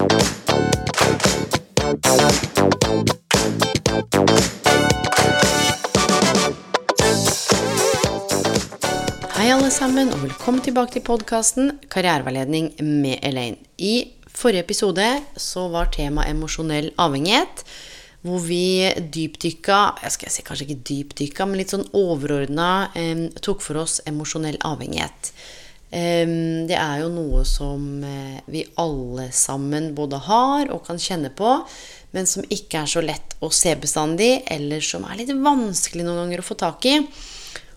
Hei alle sammen, og velkommen tilbake til podkasten Karriereveiledning med Elaine. I forrige episode så var tema emosjonell avhengighet. Hvor vi dypdykka Jeg skal si kanskje ikke dypdykka, men litt sånn overordna eh, tok for oss emosjonell avhengighet. Det er jo noe som eh, vi alle sammen både har og kan kjenne på, men som ikke er så lett å se bestandig, eller som er litt vanskelig noen ganger å få tak i.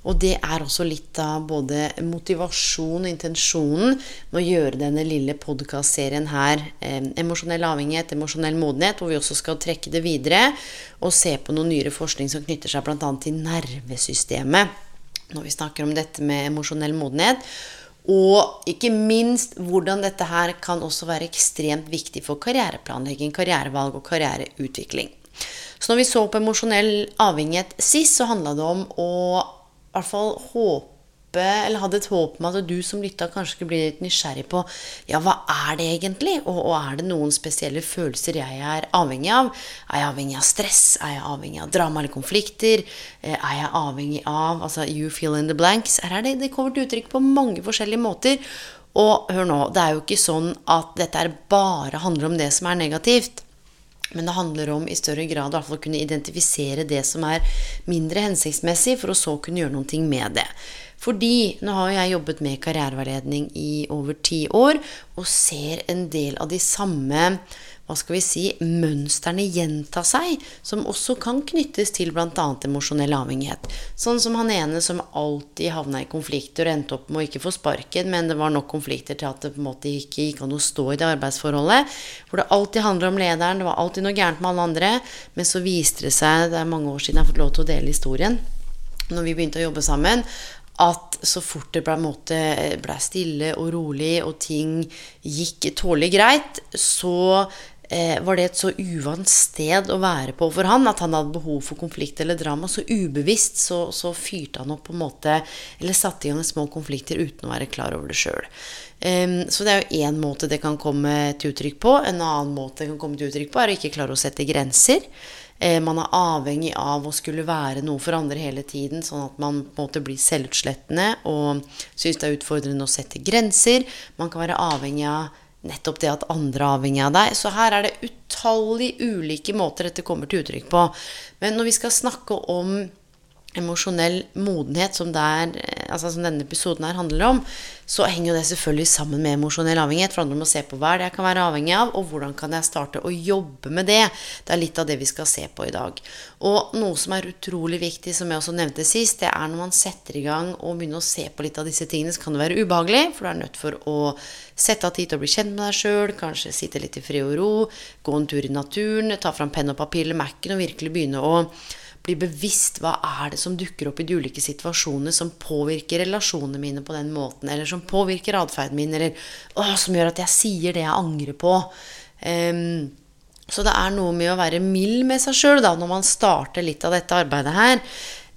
Og det er også litt av både motivasjon og intensjonen med å gjøre denne lille podkastserien her, emosjonell avhengighet, emosjonell modenhet, hvor vi også skal trekke det videre og se på noen nyere forskning som knytter seg bl.a. til nervesystemet når vi snakker om dette med emosjonell modenhet. Og ikke minst hvordan dette her kan også være ekstremt viktig for karriereplanlegging, karrierevalg og karriereutvikling. Så når vi så på emosjonell avhengighet sist, så handla det om å i hvert fall håpe, eller hadde et håp om at du som lytta kanskje skulle bli litt nysgjerrig på ja, hva er det egentlig? Og, og, er det noen spesielle følelser jeg er avhengig av? Er jeg avhengig av stress? Er jeg avhengig av drama eller konflikter? Eh, er jeg avhengig av altså you fill in the blanks? Her er det, det kommer til uttrykk på mange forskjellige måter. Og hør nå, det er jo ikke sånn at dette bare handler om det som er negativt. Men det handler om i større grad å kunne identifisere det som er mindre hensiktsmessig, for å så kunne gjøre noe med det. Fordi nå har jeg jobbet med karriereveiledning i over ti år og ser en del av de samme hva skal vi si, mønstrene gjenta seg, som også kan knyttes til bl.a. emosjonell avhengighet. Sånn som han ene som alltid havna i konflikter og endte opp med å ikke få sparken, men det var nok konflikter til at det på en måte ikke gikk an å stå i det arbeidsforholdet. Hvor det alltid handler om lederen, det var alltid noe gærent med alle andre. Men så viste det seg, det er mange år siden jeg har fått lov til å dele historien, når vi begynte å jobbe sammen, at så fort det ble, ble, stille og rolig, og ting gikk tålelig greit, så eh, var det et så uvant sted å være på for han at han hadde behov for konflikt eller drama. Så ubevisst så, så fyrte han opp på en måte Eller satte i gang små konflikter uten å være klar over det sjøl. Um, så det er jo én måte det kan komme til uttrykk på. En annen måte det kan komme til uttrykk på, er å ikke klare å sette grenser. Uh, man er avhengig av å skulle være noe for andre hele tiden, sånn at man på en måte blir selvutslettende og syns det er utfordrende å sette grenser. Man kan være avhengig av nettopp det at andre er avhengig av deg. Så her er det utallige ulike måter dette kommer til uttrykk på. Men når vi skal snakke om emosjonell modenhet, som, der, altså som, denne episoden her handler om, så henger jo det selvfølgelig sammen med emosjonell avhengighet. For det handler om å se på hva det jeg kan være avhengig av, og hvordan kan jeg starte å jobbe med det. Det er litt av det vi skal se på i dag. Og noe som er utrolig viktig, som jeg også nevnte sist, det er når man setter i gang og begynner å se på litt av disse tingene, så kan det være ubehagelig, for du er nødt for å sette av tid til å bli kjent med deg sjøl, kanskje sitte litt i fred og ro, gå en tur i naturen, ta fram penn og papir eller Mac-en og virkelig begynne å bli bevisst hva er det som dukker opp i de ulike situasjonene som påvirker relasjonene mine på den måten, eller som påvirker atferden min, eller å, som gjør at jeg sier det jeg angrer på. Um, så det er noe med å være mild med seg sjøl når man starter litt av dette arbeidet her.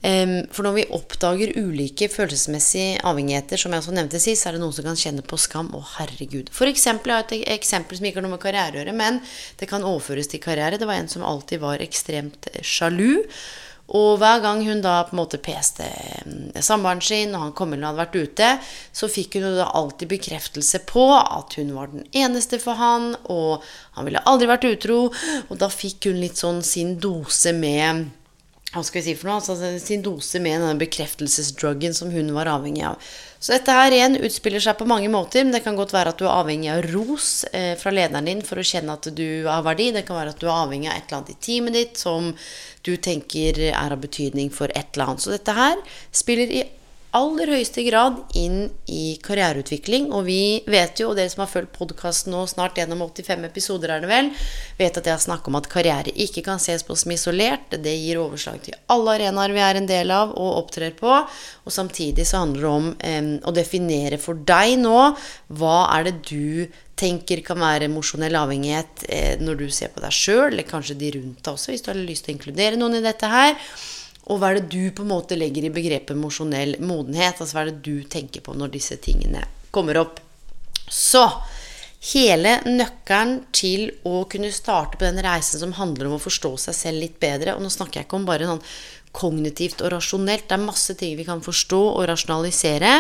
For når vi oppdager ulike følelsesmessige avhengigheter, som jeg også nevnte sist, så er det noen som kan kjenne på skam. Å, herregud. For eksempel, jeg har et eksempel som ikke har noe med karriere å gjøre, men det kan overføres til karriere. Det var en som alltid var ekstremt sjalu. Og hver gang hun da på en måte peste samboeren sin, og han kom og hadde vært ute, så fikk hun da alltid bekreftelse på at hun var den eneste for han, og han ville aldri vært utro. Og da fikk hun litt sånn sin dose med hva skal vi si for noe, altså sin dose med denne bekreftelsesdruggen som hun var avhengig av. Så dette her igjen utspiller seg på mange måter. Men det kan godt være at du er avhengig av ros eh, fra lederen din for å kjenne at du har verdi. Det kan være at du er avhengig av et eller annet i teamet ditt som du tenker er av betydning for et eller annet. Så dette her spiller i aller høyeste grad inn i karriereutvikling. Og vi vet jo, og dere som har fulgt podkasten nå snart gjennom 85 episoder, er det vel, vet at jeg har snakket om at karriere ikke kan ses på som isolert. Det gir overslag til alle arenaer vi er en del av og opptrer på. Og samtidig så handler det om eh, å definere for deg nå hva er det du tenker kan være emosjonell avhengighet eh, når du ser på deg sjøl, eller kanskje de rundt deg også, hvis du har lyst til å inkludere noen i dette her. Og hva er det du på en måte legger i begrepet emosjonell modenhet? Altså hva er det du tenker på når disse tingene kommer opp? Så hele nøkkelen til å kunne starte på den reisen som handler om å forstå seg selv litt bedre Og nå snakker jeg ikke om bare sånn kognitivt og rasjonelt. Det er masse ting vi kan forstå og rasjonalisere.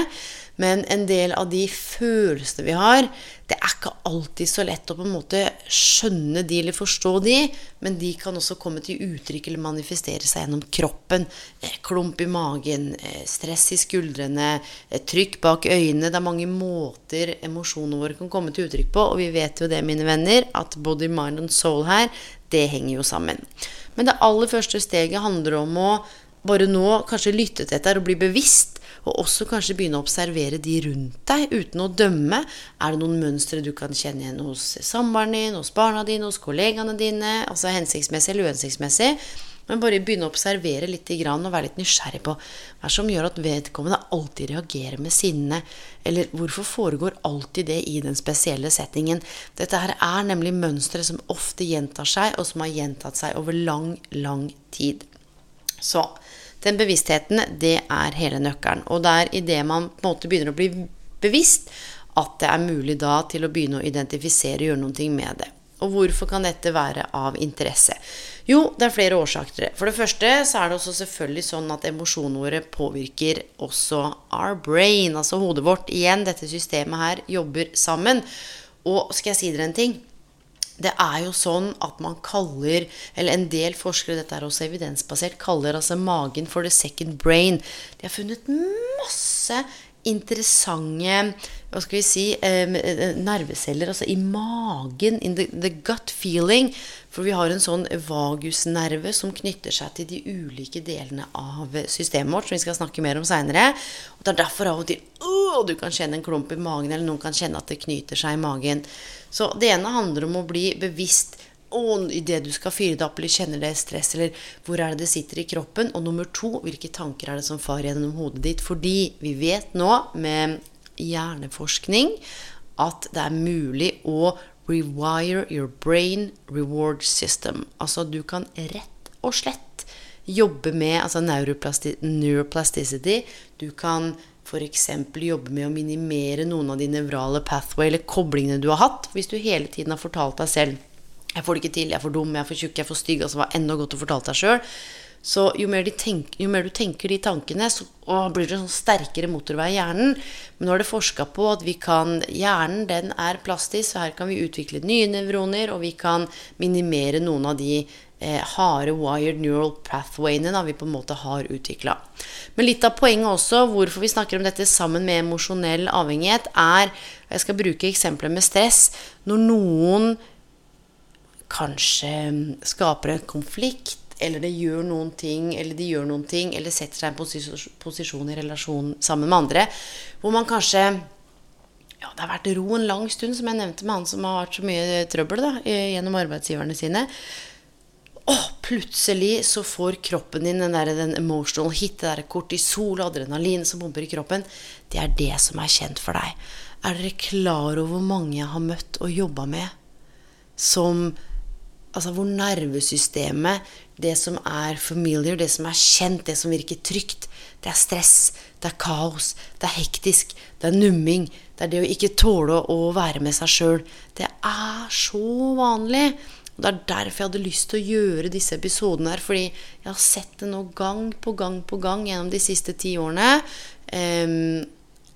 Men en del av de følelsene vi har, det er ikke alltid så lett å på en måte skjønne de eller forstå de, men de kan også komme til uttrykk eller manifestere seg gjennom kroppen. Eh, klump i magen, eh, stress i skuldrene, eh, trykk bak øynene. Det er mange måter emosjonene våre kan komme til uttrykk på, og vi vet jo det, mine venner, at body, mind and soul her, det henger jo sammen. Men det aller første steget handler om å bare nå kanskje lytte til dette og bli bevisst og også kanskje begynne å observere de rundt deg uten å dømme. Er det noen mønstre du kan kjenne igjen hos samboeren din, hos barna dine, hos kollegaene dine? Altså hensiktsmessig eller uhensiktsmessig. Men bare begynne å observere litt og være litt nysgjerrig på hva som gjør at vedkommende alltid reagerer med sinne. Eller hvorfor foregår alltid det i den spesielle settingen. Dette her er nemlig mønstre som ofte gjentar seg, og som har gjentatt seg over lang, lang tid. Så den bevisstheten, det er hele nøkkelen. Og det er idet man på en måte begynner å bli bevisst, at det er mulig da til å begynne å identifisere og gjøre noe med det. Og hvorfor kan dette være av interesse? Jo, det er flere årsaker. For det første så er det også selvfølgelig sånn at emosjonene våre påvirker også our brain, altså hodet vårt. Igjen, dette systemet her jobber sammen. Og skal jeg si dere en ting? Det er jo sånn at man kaller, eller en del forskere, dette er også evidensbasert, kaller altså magen for the second brain. De har funnet masse interessante hva skal vi si, eh, eh, nerveceller altså i magen, in the, the, gut feeling. For vi har en sånn vagusnerve som knytter seg til de ulike delene av systemet vårt, som vi skal snakke mer om seinere. Det er derfor av og til uh, du kan kjenne en klump i magen, eller noen kan kjenne at det knyter seg i magen. Så det ene handler om å bli bevisst og idet du skal fyre deg opp eller kjenner det stress, eller hvor er det det sitter i kroppen? Og nummer to, hvilke tanker er det som farer gjennom hodet ditt? Fordi vi vet nå med hjerneforskning at det er mulig å rewire your brain reward system. Altså du kan rett og slett jobbe med altså neuroplasticity. Du kan f.eks. jobbe med å minimere noen av de nevrale pathway eller koblingene du har hatt. Hvis du hele tiden har fortalt deg selv 'Jeg får det ikke til. Jeg er for dum. Jeg er for tjukk. Jeg er for stygg.' Altså var enda godt å fortelle deg sjøl. Så jo mer, tenker, jo mer, du tenker de tankene, så blir det en sånn sterkere motorvei i hjernen. Men nå er det forska på at kan Hjernen den er plastisk, så her kan vi utvikle nye nevroner, og vi kan minimere noen av de eh, harde wired neural pathwayene da, vi på en måte har utvikla. Men litt av poenget også, hvorfor vi snakker om dette sammen med emosjonell avhengighet, er og Jeg skal bruke eksempler med stress. Når noen kanskje mm, skaper en konflikt, eller det gjør noen ting, eller de gjør noen ting, eller setter seg i en posisjon i relasjon sammen med andre, hvor man kanskje ja, Det har vært ro en lang stund, som jeg nevnte med han som har hatt så mye trøbbel da, gjennom arbeidsgiverne sine. Og plutselig så får kroppen din den, der, den emotional hit, det der kortisol og adrenalin som pumper i kroppen. Det er det som er kjent for deg. Er dere klar over hvor mange jeg har møtt og jobba med som Altså hvor nervesystemet, det som er familiar, det som er kjent, det som virker trygt, det er stress, det er kaos, det er hektisk, det er numming, det er det å ikke tåle å være med seg sjøl. Det er så vanlig. Og Det er derfor jeg hadde lyst til å gjøre disse episodene her. Fordi jeg har sett det nå gang på gang på gang gjennom de siste ti årene. Um,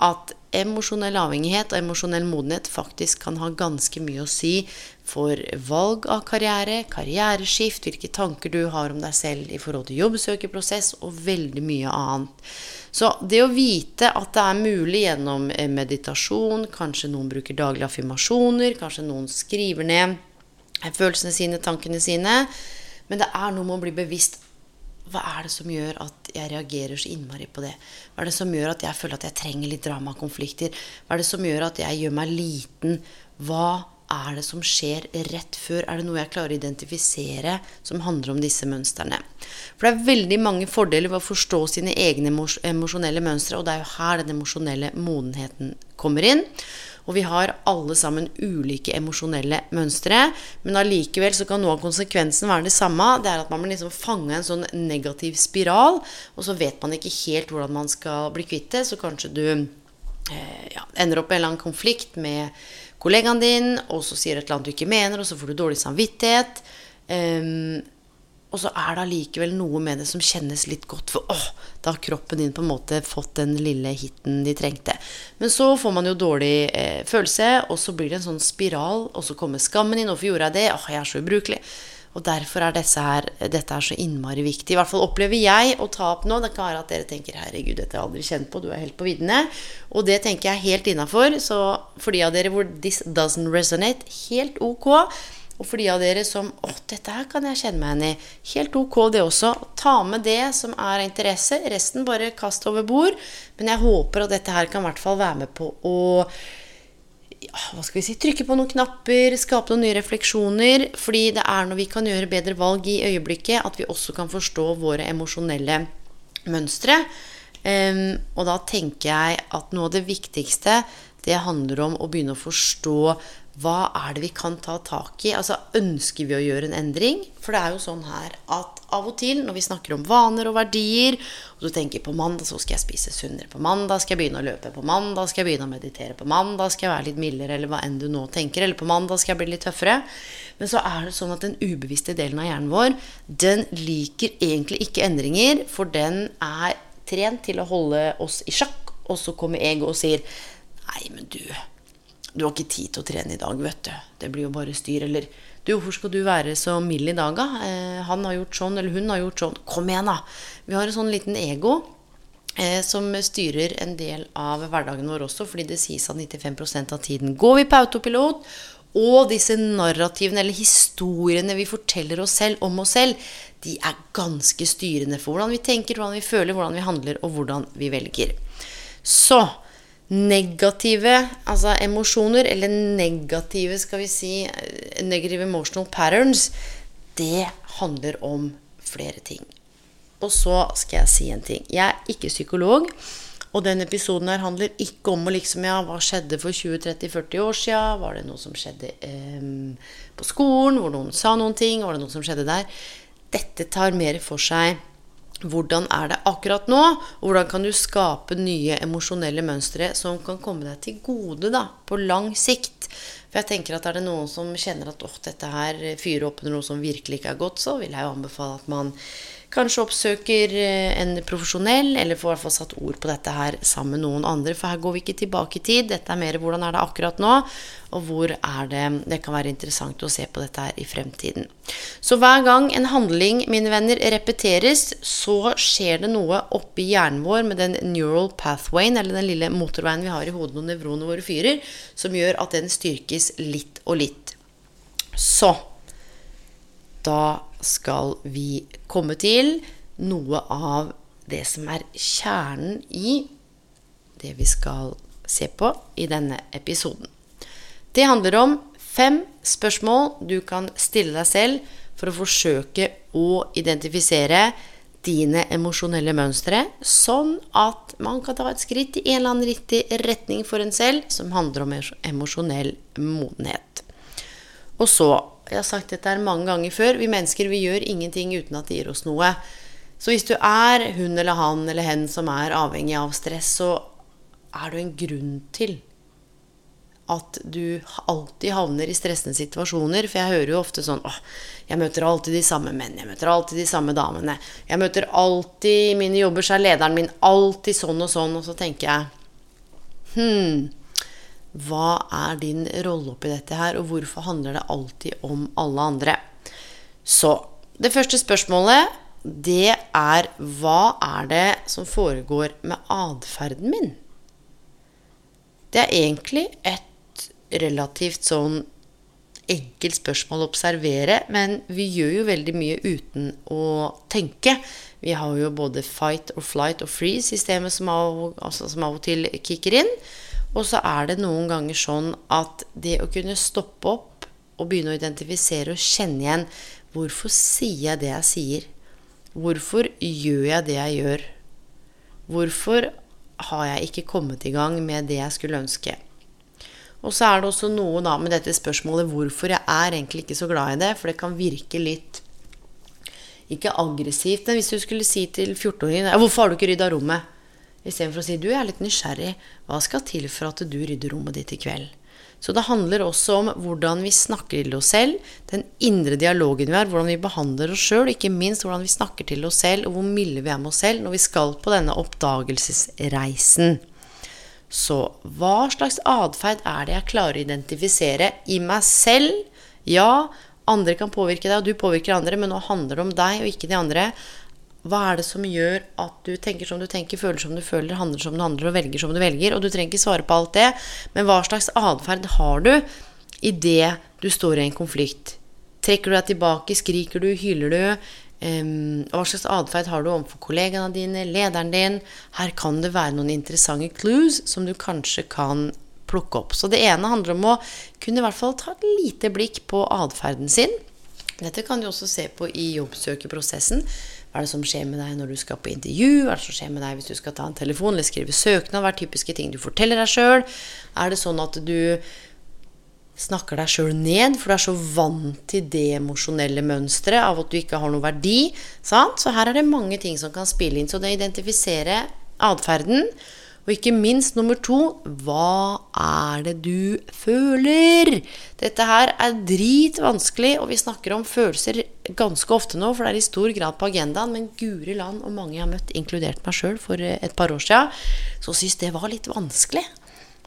at emosjonell avhengighet og emosjonell modenhet faktisk kan ha ganske mye å si for valg av karriere, karriereskift, hvilke tanker du har om deg selv i forhold til jobbsøkerprosess og veldig mye annet. Så det å vite at det er mulig gjennom eh, meditasjon, kanskje noen bruker daglige affirmasjoner, kanskje noen skriver ned følelsene sine, tankene sine, men det er noe med å bli bevisst hva er det som gjør at jeg reagerer så innmari på det? Hva er det som gjør at jeg føler at jeg trenger litt drama og konflikter? Hva er det som gjør at jeg gjør meg liten? Hva er det som skjer rett før? Er det noe jeg klarer å identifisere som handler om disse mønstrene? For det er veldig mange fordeler ved å forstå sine egne emosjonelle mønstre, og det er jo her den emosjonelle modenheten kommer inn. Og vi har alle sammen ulike emosjonelle mønstre. Men allikevel så kan noe av konsekvensen være det samme. Det er at man blir liksom fanga i en sånn negativ spiral, og så vet man ikke helt hvordan man skal bli kvitt det. Så kanskje du eh, ja, ender opp i en eller annen konflikt med kollegaen din, og så sier et eller annet du ikke mener, og så får du dårlig samvittighet. Um, og så er det allikevel noe med det som kjennes litt godt. For åh, da har kroppen din på en måte fått den lille hiten de trengte. Men så får man jo dårlig eh, følelse, og så blir det en sånn spiral. Og så kommer skammen inn. 'Hvorfor gjorde jeg det?' 'Åh, jeg er så ubrukelig'. Og derfor er her, dette er så innmari viktig. I hvert fall opplever jeg å ta opp nå. Det kan være at dere tenker 'herregud, dette har jeg aldri kjent på', du er helt på viddene. Og det tenker jeg helt innafor. Så for de av dere hvor 'this doesn't resonate', helt ok. Og for de av dere som Å, dette her kan jeg kjenne meg igjen i. Helt ok, det også. Ta med det som er av interesse. Resten bare kast over bord. Men jeg håper at dette her kan i hvert fall være med på å hva skal vi si, trykke på noen knapper, skape noen nye refleksjoner. Fordi det er når vi kan gjøre bedre valg i øyeblikket, at vi også kan forstå våre emosjonelle mønstre. Um, og da tenker jeg at noe av det viktigste, det handler om å begynne å forstå hva er det vi kan ta tak i? Altså, Ønsker vi å gjøre en endring? For det er jo sånn her at av og til når vi snakker om vaner og verdier, og du tenker på mandag så skal jeg spise sunnere, på mandag skal jeg begynne å løpe, på mandag skal jeg begynne å meditere, på mandag skal jeg være litt mildere, eller hva enn du nå tenker, eller på mandag skal jeg bli litt tøffere. Men så er det sånn at den ubevisste delen av hjernen vår, den liker egentlig ikke endringer, for den er trent til å holde oss i sjakk, og så kommer ego og sier Nei, men du, du har ikke tid til å trene i dag, vet du. Det blir jo bare styr. Eller du, hvorfor skal du være så mild i dag, da? Eh, han har gjort sånn, eller hun har gjort sånn. Kom igjen, da! Vi har en sånn liten ego eh, som styrer en del av hverdagen vår også, fordi det sies at 95% av tiden går vi på autopilot. Og disse narrativene, eller historiene vi forteller oss selv om oss selv, de er ganske styrende for hvordan vi tenker, hvordan vi føler, hvordan vi handler, og hvordan vi velger. Så negative altså emosjoner, eller negative, skal vi si, negative emotional patterns, det handler om flere ting. Og så skal jeg si en ting. Jeg er ikke psykolog. Og denne episoden her handler ikke om liksom, ja, hva skjedde for 20-30-40 år siden. Var det noe som skjedde eh, på skolen, hvor noen sa noen ting? Var det noe som skjedde der? Dette tar mer for seg hvordan er det akkurat nå? Hvordan kan du skape nye emosjonelle mønstre som kan komme deg til gode da, på lang sikt? For jeg tenker at er det noen som kjenner at dette her fyrer opp under noe som virkelig ikke er godt, så vil jeg jo anbefale at man kanskje oppsøker eh, en profesjonell, eller får i hvert fall satt ord på dette her sammen med noen andre. For her går vi ikke tilbake i tid. Dette er mer hvordan er det akkurat nå, og hvor er det Det kan være interessant å se på dette her i fremtiden. Så hver gang en handling, mine venner, repeteres, så skjer det noe oppi hjernen vår med den neural pathwayen, eller den lille motorveien vi har i hodet når nevronene våre fyrer, som gjør at den styrkes litt og litt. Så da skal vi komme til noe av det som er kjernen i det vi skal se på i denne episoden. Det handler om fem spørsmål du kan stille deg selv for å forsøke å identifisere dine emosjonelle mønstre, sånn at man kan ta et skritt i en eller annen riktig retning for en selv som handler om emosjonell modenhet. Og så jeg har sagt dette mange ganger før. Vi mennesker vi gjør ingenting uten at det gir oss noe. Så hvis du er hun eller han eller hen som er avhengig av stress, så er det en grunn til at du alltid havner i stressende situasjoner. For jeg hører jo ofte sånn åh, jeg møter alltid de samme menn, jeg møter alltid de samme damene. Jeg møter alltid mine jobber så er lederen min alltid sånn og sånn. Og så tenker jeg Hm, hva er din rolle oppi dette her, og hvorfor handler det alltid om alle andre? Så det første spørsmålet, det er hva er det som foregår med atferden min? Det er egentlig et relativt sånn enkelt spørsmål å observere, men vi gjør jo veldig mye uten å tenke. Vi har jo både fight or flight og freeze-systemet som, altså, som, av og til kicker inn. Og så er det noen ganger sånn at det å kunne stoppe opp og begynne å identifisere og kjenne igjen Hvorfor sier jeg det jeg sier? Hvorfor gjør jeg det jeg gjør? Hvorfor har jeg ikke kommet i gang med det jeg skulle ønske? Og så er det også noe da med dette spørsmålet hvorfor jeg er egentlig ikke så glad i det, for det kan virke litt ikke aggressivt, men hvis du skulle si til 14-åringen 'Hvorfor har du ikke rydda rommet?' Istedenfor å si 'Du, jeg er litt nysgjerrig. Hva skal til for at du rydder rommet ditt i kveld?' Så det handler også om hvordan vi snakker til oss selv, den indre dialogen vi har, hvordan vi behandler oss sjøl, ikke minst hvordan vi snakker til oss selv, og hvor milde vi er med oss selv når vi skal på denne oppdagelsesreisen. Så hva slags atferd er det jeg klarer å identifisere i meg selv? Ja, andre kan påvirke deg, og du påvirker andre, men nå handler det om deg og ikke de andre. Hva er det som gjør at du tenker som du tenker, føler som du føler, handler som du handler og velger som du velger? Og du trenger ikke svare på alt det, men hva slags atferd har du i det du står i en konflikt? Trekker du deg tilbake, skriker du, hyler du? Hva slags atferd har du overfor kollegaene dine, lederen din? Her kan det være noen interessante clues som du kanskje kan plukke opp. Så det ene handler om å kunne i hvert fall ta et lite blikk på atferden sin. Dette kan du også se på i jobbsøkerprosessen. Hva er det som skjer med deg når du skal på intervju? Hva er det som skjer med deg hvis du skal ta en telefon eller skrive søknad? Hva er typiske ting du forteller deg sjøl? Er det sånn at du snakker deg sjøl ned, for du er så vant til det emosjonelle mønsteret av at du ikke har noe verdi. Sant? Så her er det mange ting som kan spille inn. Så det å identifisere atferden, og ikke minst nummer to hva er det du føler? Dette her er dritvanskelig, og vi snakker om følelser ganske ofte nå, for det er i stor grad på agendaen. Men guri land og mange jeg har møtt, inkludert meg sjøl for et par år sia, så syns det var litt vanskelig.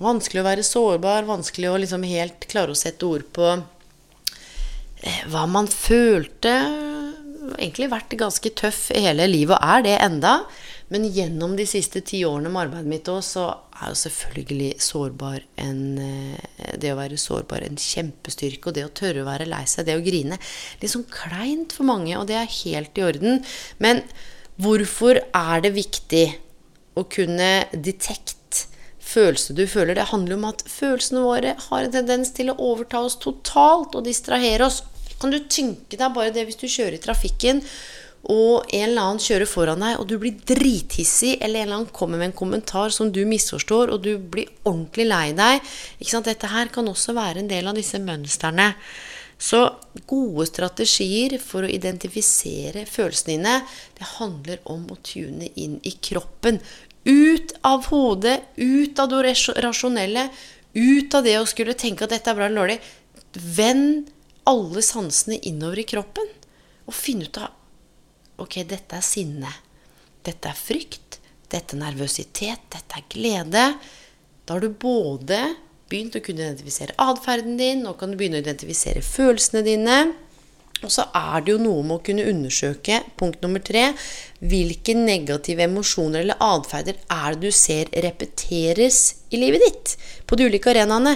Vanskelig å være sårbar, vanskelig å liksom helt klare å sette ord på eh, hva man følte. Egentlig vært ganske tøff hele livet, og er det enda. Men gjennom de siste ti årene med arbeidet mitt òg, så er jo selvfølgelig sårbar en, eh, det å være sårbar en kjempestyrke. Og det å tørre å være lei seg, det å grine. Litt sånn kleint for mange, og det er helt i orden. Men hvorfor er det viktig å kunne detekte følelser du føler. Det handler om at følelsene våre har en tendens til å overta oss totalt og distrahere oss. Kan du tenke deg bare det hvis du kjører i trafikken, og en eller annen kjører foran deg, og du blir drithissig, eller en eller annen kommer med en kommentar som du misforstår, og du blir ordentlig lei deg. Dette her kan også være en del av disse mønstrene. Så gode strategier for å identifisere følelsene dine, det handler om å tune inn i kroppen. Ut av hodet, ut av det rasjonelle, ut av det å skulle tenke at dette er bra eller dårlig. Vend alle sansene innover i kroppen. Og finn ut av Ok, dette er sinne. Dette er frykt. Dette er nervøsitet. Dette er glede. Da har du både begynt å kunne identifisere atferden din, nå kan du begynne å identifisere følelsene dine. Og så er det jo noe med å kunne undersøke, punkt nummer tre, hvilke negative emosjoner eller atferder er det du ser repeteres i livet ditt på de ulike arenaene.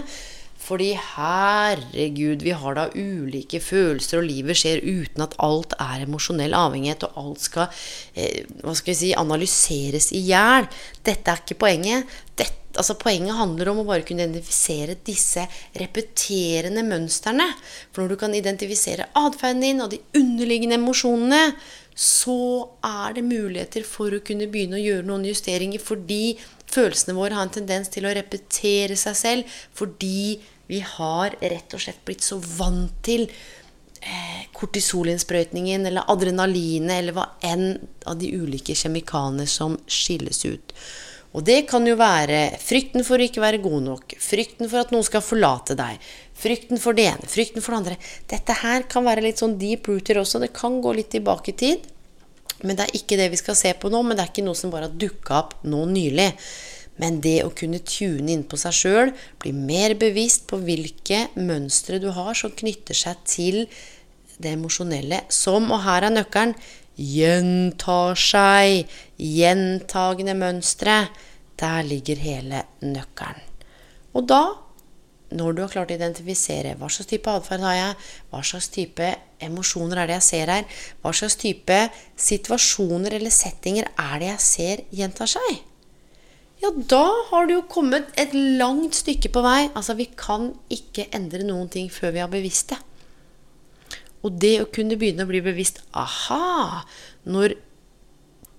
Fordi herregud, vi har da ulike følelser, og livet skjer uten at alt er emosjonell avhengighet, og alt skal, eh, hva skal vi si, analyseres i hjel. Dette er ikke poenget. Dette altså Poenget handler om å bare kunne identifisere disse repeterende mønstrene. For når du kan identifisere atferden din og de underliggende emosjonene, så er det muligheter for å kunne begynne å gjøre noen justeringer fordi følelsene våre har en tendens til å repetere seg selv fordi vi har rett og slett blitt så vant til eh, kortisolinnsprøytningen eller adrenalinet eller hva enn av de ulike kjemikaliene som skilles ut. Og det kan jo være frykten for å ikke være god nok, frykten for at noen skal forlate deg, frykten for det ene, frykten for det andre. Dette her kan være litt sånn deep rooter også. Det kan gå litt tilbake i tid. Men det er ikke det vi skal se på nå. Men det er ikke noe som bare har dukka opp nå nylig. Men det å kunne tune inn på seg sjøl, bli mer bevisst på hvilke mønstre du har som knytter seg til det emosjonelle, som, og her er nøkkelen, gjentar seg. Gjentagende mønstre. Der ligger hele nøkkelen. Og da når du har klart å identifisere hva slags type atferd har jeg, hva slags type emosjoner er det jeg ser her, hva slags type situasjoner eller settinger er det jeg ser gjentar seg, ja, da har du jo kommet et langt stykke på vei. Altså, vi kan ikke endre noen ting før vi har bevisst det. Og det å kunne begynne å bli bevisst Aha! Når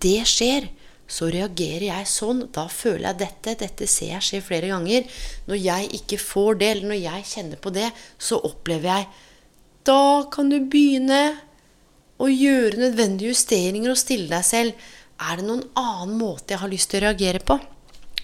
det skjer, så reagerer jeg sånn. Da føler jeg dette. Dette ser jeg skje flere ganger. Når jeg ikke får det, eller når jeg kjenner på det, så opplever jeg Da kan du begynne å gjøre nødvendige justeringer og stille deg selv Er det noen annen måte jeg har lyst til å reagere på?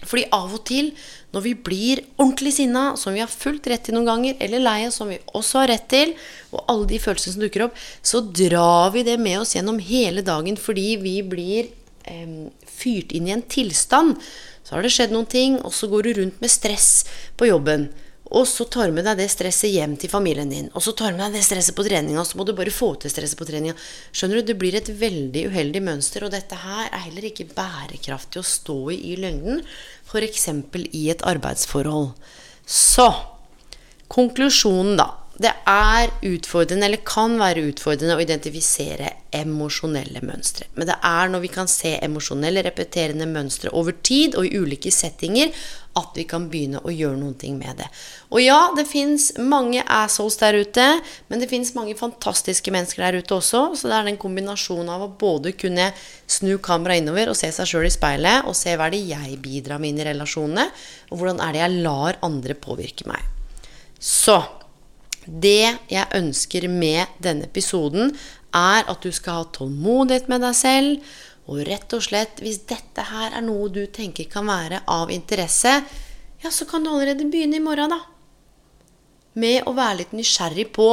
Fordi av og til, når vi blir ordentlig sinna, som vi har fullt rett til noen ganger, eller leie, som vi også har rett til, og alle de følelsene som dukker opp, så drar vi det med oss gjennom hele dagen fordi vi blir eh, fyrt inn i en tilstand. Så har det skjedd noen ting, og så går du rundt med stress på jobben. Og så tar du med deg det stresset hjem til familien din. Og så tar du med deg det stresset på treninga, og så må du bare få til stresset på treninga. Skjønner du, Det blir et veldig uheldig mønster, og dette her er heller ikke bærekraftig å stå i i lengden. F.eks. i et arbeidsforhold. Så konklusjonen, da. Det er utfordrende, eller kan være utfordrende, å identifisere emosjonelle mønstre. Men det er når vi kan se emosjonelle, repeterende mønstre over tid og i ulike settinger, at vi kan begynne å gjøre noen ting med det. Og ja, det fins mange assholes der ute, men det fins mange fantastiske mennesker der ute også. Så det er den kombinasjonen av å både kunne snu kameraet innover og se seg sjøl i speilet, og se hva er det jeg bidrar med inn i relasjonene, og hvordan er det jeg lar andre påvirke meg. Så det jeg ønsker med denne episoden, er at du skal ha tålmodighet med deg selv. Og rett og slett, hvis dette her er noe du tenker kan være av interesse, ja, så kan du allerede begynne i morgen, da. Med å være litt nysgjerrig på.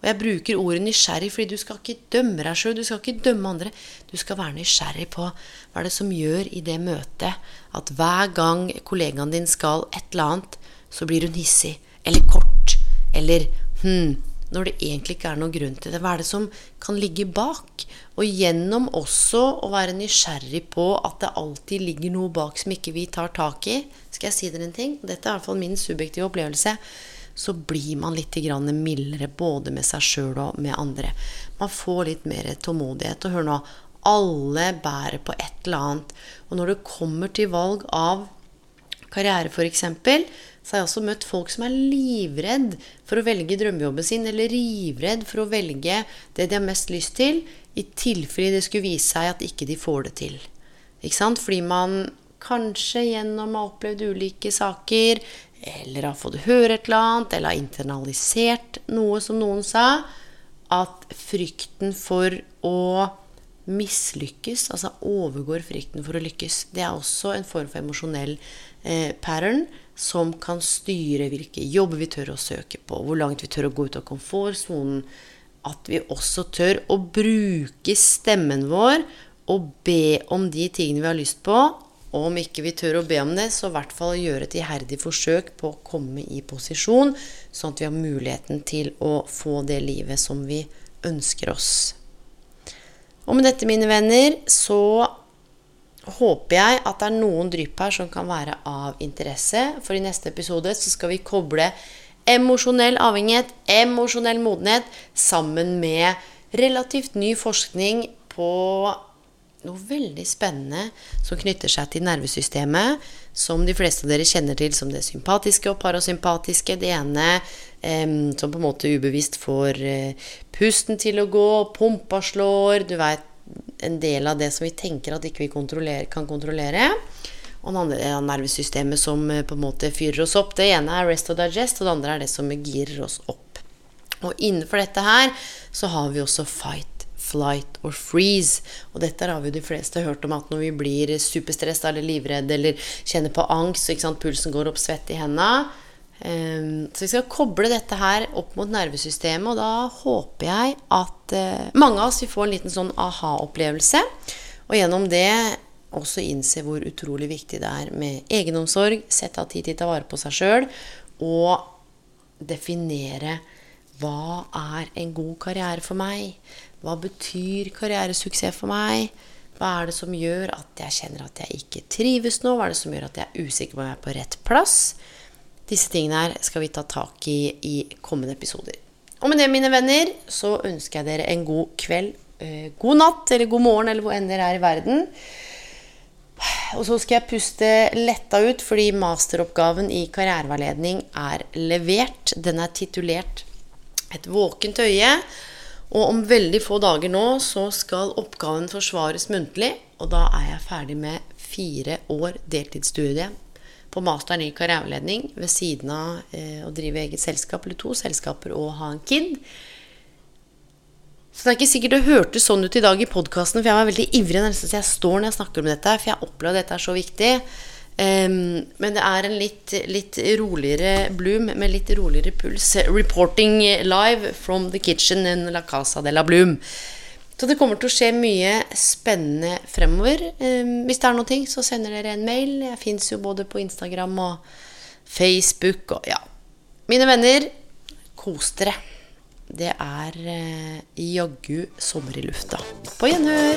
Og jeg bruker ordet nysgjerrig fordi du skal ikke dømme deg sjøl, du skal ikke dømme andre. Du skal være nysgjerrig på hva er det som gjør i det møtet at hver gang kollegaen din skal et eller annet, så blir hun hissig eller kort eller hm, når det egentlig ikke er noen grunn til det. Hva er det som kan ligge bak? Og gjennom også å være nysgjerrig på at det alltid ligger noe bak som ikke vi tar tak i. Skal jeg si dere en ting? Dette er i hvert fall min subjektive opplevelse. Så blir man litt mildere både med seg sjøl og med andre. Man får litt mer tålmodighet. Og hør nå, alle bærer på et eller annet. Og når det kommer til valg av karriere, f.eks., så har jeg også møtt folk som er livredd for å velge drømmejobben sin, eller livredd for å velge det de har mest lyst til, i tilfelle det skulle vise seg at ikke de får det til. Ikke sant? Fordi man kanskje gjennom å ha opplevd ulike saker, eller har fått høre et eller annet, eller har internalisert noe som noen sa, at frykten for å mislykkes, altså overgår frykten for å lykkes. Det er også en form for emosjonell eh, pattern som kan styre hvilke jobber vi tør å søke på, hvor langt vi tør å gå ut av komfortsonen. At vi også tør å bruke stemmen vår og be om de tingene vi har lyst på. Og om ikke vi tør å be om det, så i hvert fall gjøre et iherdig forsøk på å komme i posisjon, sånn at vi har muligheten til å få det livet som vi ønsker oss. Og med dette, mine venner, så håper jeg at det er noen drypp her som kan være av interesse. For i neste episode så skal vi koble emosjonell avhengighet, emosjonell modenhet, sammen med relativt ny forskning på noe veldig spennende som knytter seg til nervesystemet, som de fleste av dere kjenner til som det sympatiske og parasympatiske. Det ene eh, som på en måte ubevisst får eh, pusten til å gå, pumpa slår, du veit en del av det som vi tenker at ikke vi kontroller, kan kontrollere. Og det andre er nervesystemet som eh, på en måte fyrer oss opp. Det ene er rest og digest, og det andre er det som girer oss opp. Og innenfor dette her så har vi også fight, flight or freeze. Og dette har vi jo de fleste hørt om at når vi blir superstressa eller livredde eller kjenner på angst, så pulsen går opp, svett i hendene så vi skal koble dette her opp mot nervesystemet, og da håper jeg at eh, mange av oss vil få en liten sånn aha-opplevelse. Og gjennom det også innse hvor utrolig viktig det er med egenomsorg, sette av tid til å ta vare på seg sjøl, og definere hva er en god karriere for meg? Hva betyr karrieresuksess for meg? Hva er det som gjør at jeg kjenner at jeg ikke trives nå? Hva er det som gjør at jeg er usikker på om jeg er på rett plass? Disse tingene her skal vi ta tak i i kommende episoder. Og med det, mine venner, så ønsker jeg dere en god kveld, eh, god natt eller god morgen, eller hvor enn dere er i verden. Og så skal jeg puste letta ut, fordi masteroppgaven i karriereveiledning er levert. Den er titulert 'Et våkent øye'. Og om veldig få dager nå så skal oppgaven forsvares muntlig. Og da er jeg ferdig med fire år deltidsstudie på masteren i karriereveiledning ved siden av eh, å drive eget selskap eller to selskaper og ha en kid. Så det er ikke sikkert det hørtes sånn ut i dag i podkasten, for jeg var veldig ivrig nesten så jeg står når jeg snakker om dette, for jeg opplever at dette er så viktig. Um, men det er en litt, litt, roligere Bloom med litt roligere puls. Reporting live from the kitchen in La Casa de la Bloom. Så det kommer til å skje mye spennende fremover. Um, hvis det er noe, så sender dere en mail. Jeg fins jo både på Instagram og Facebook og ja. Mine venner, kos dere. Det er eh, jaggu sommer i lufta. På gjenhør!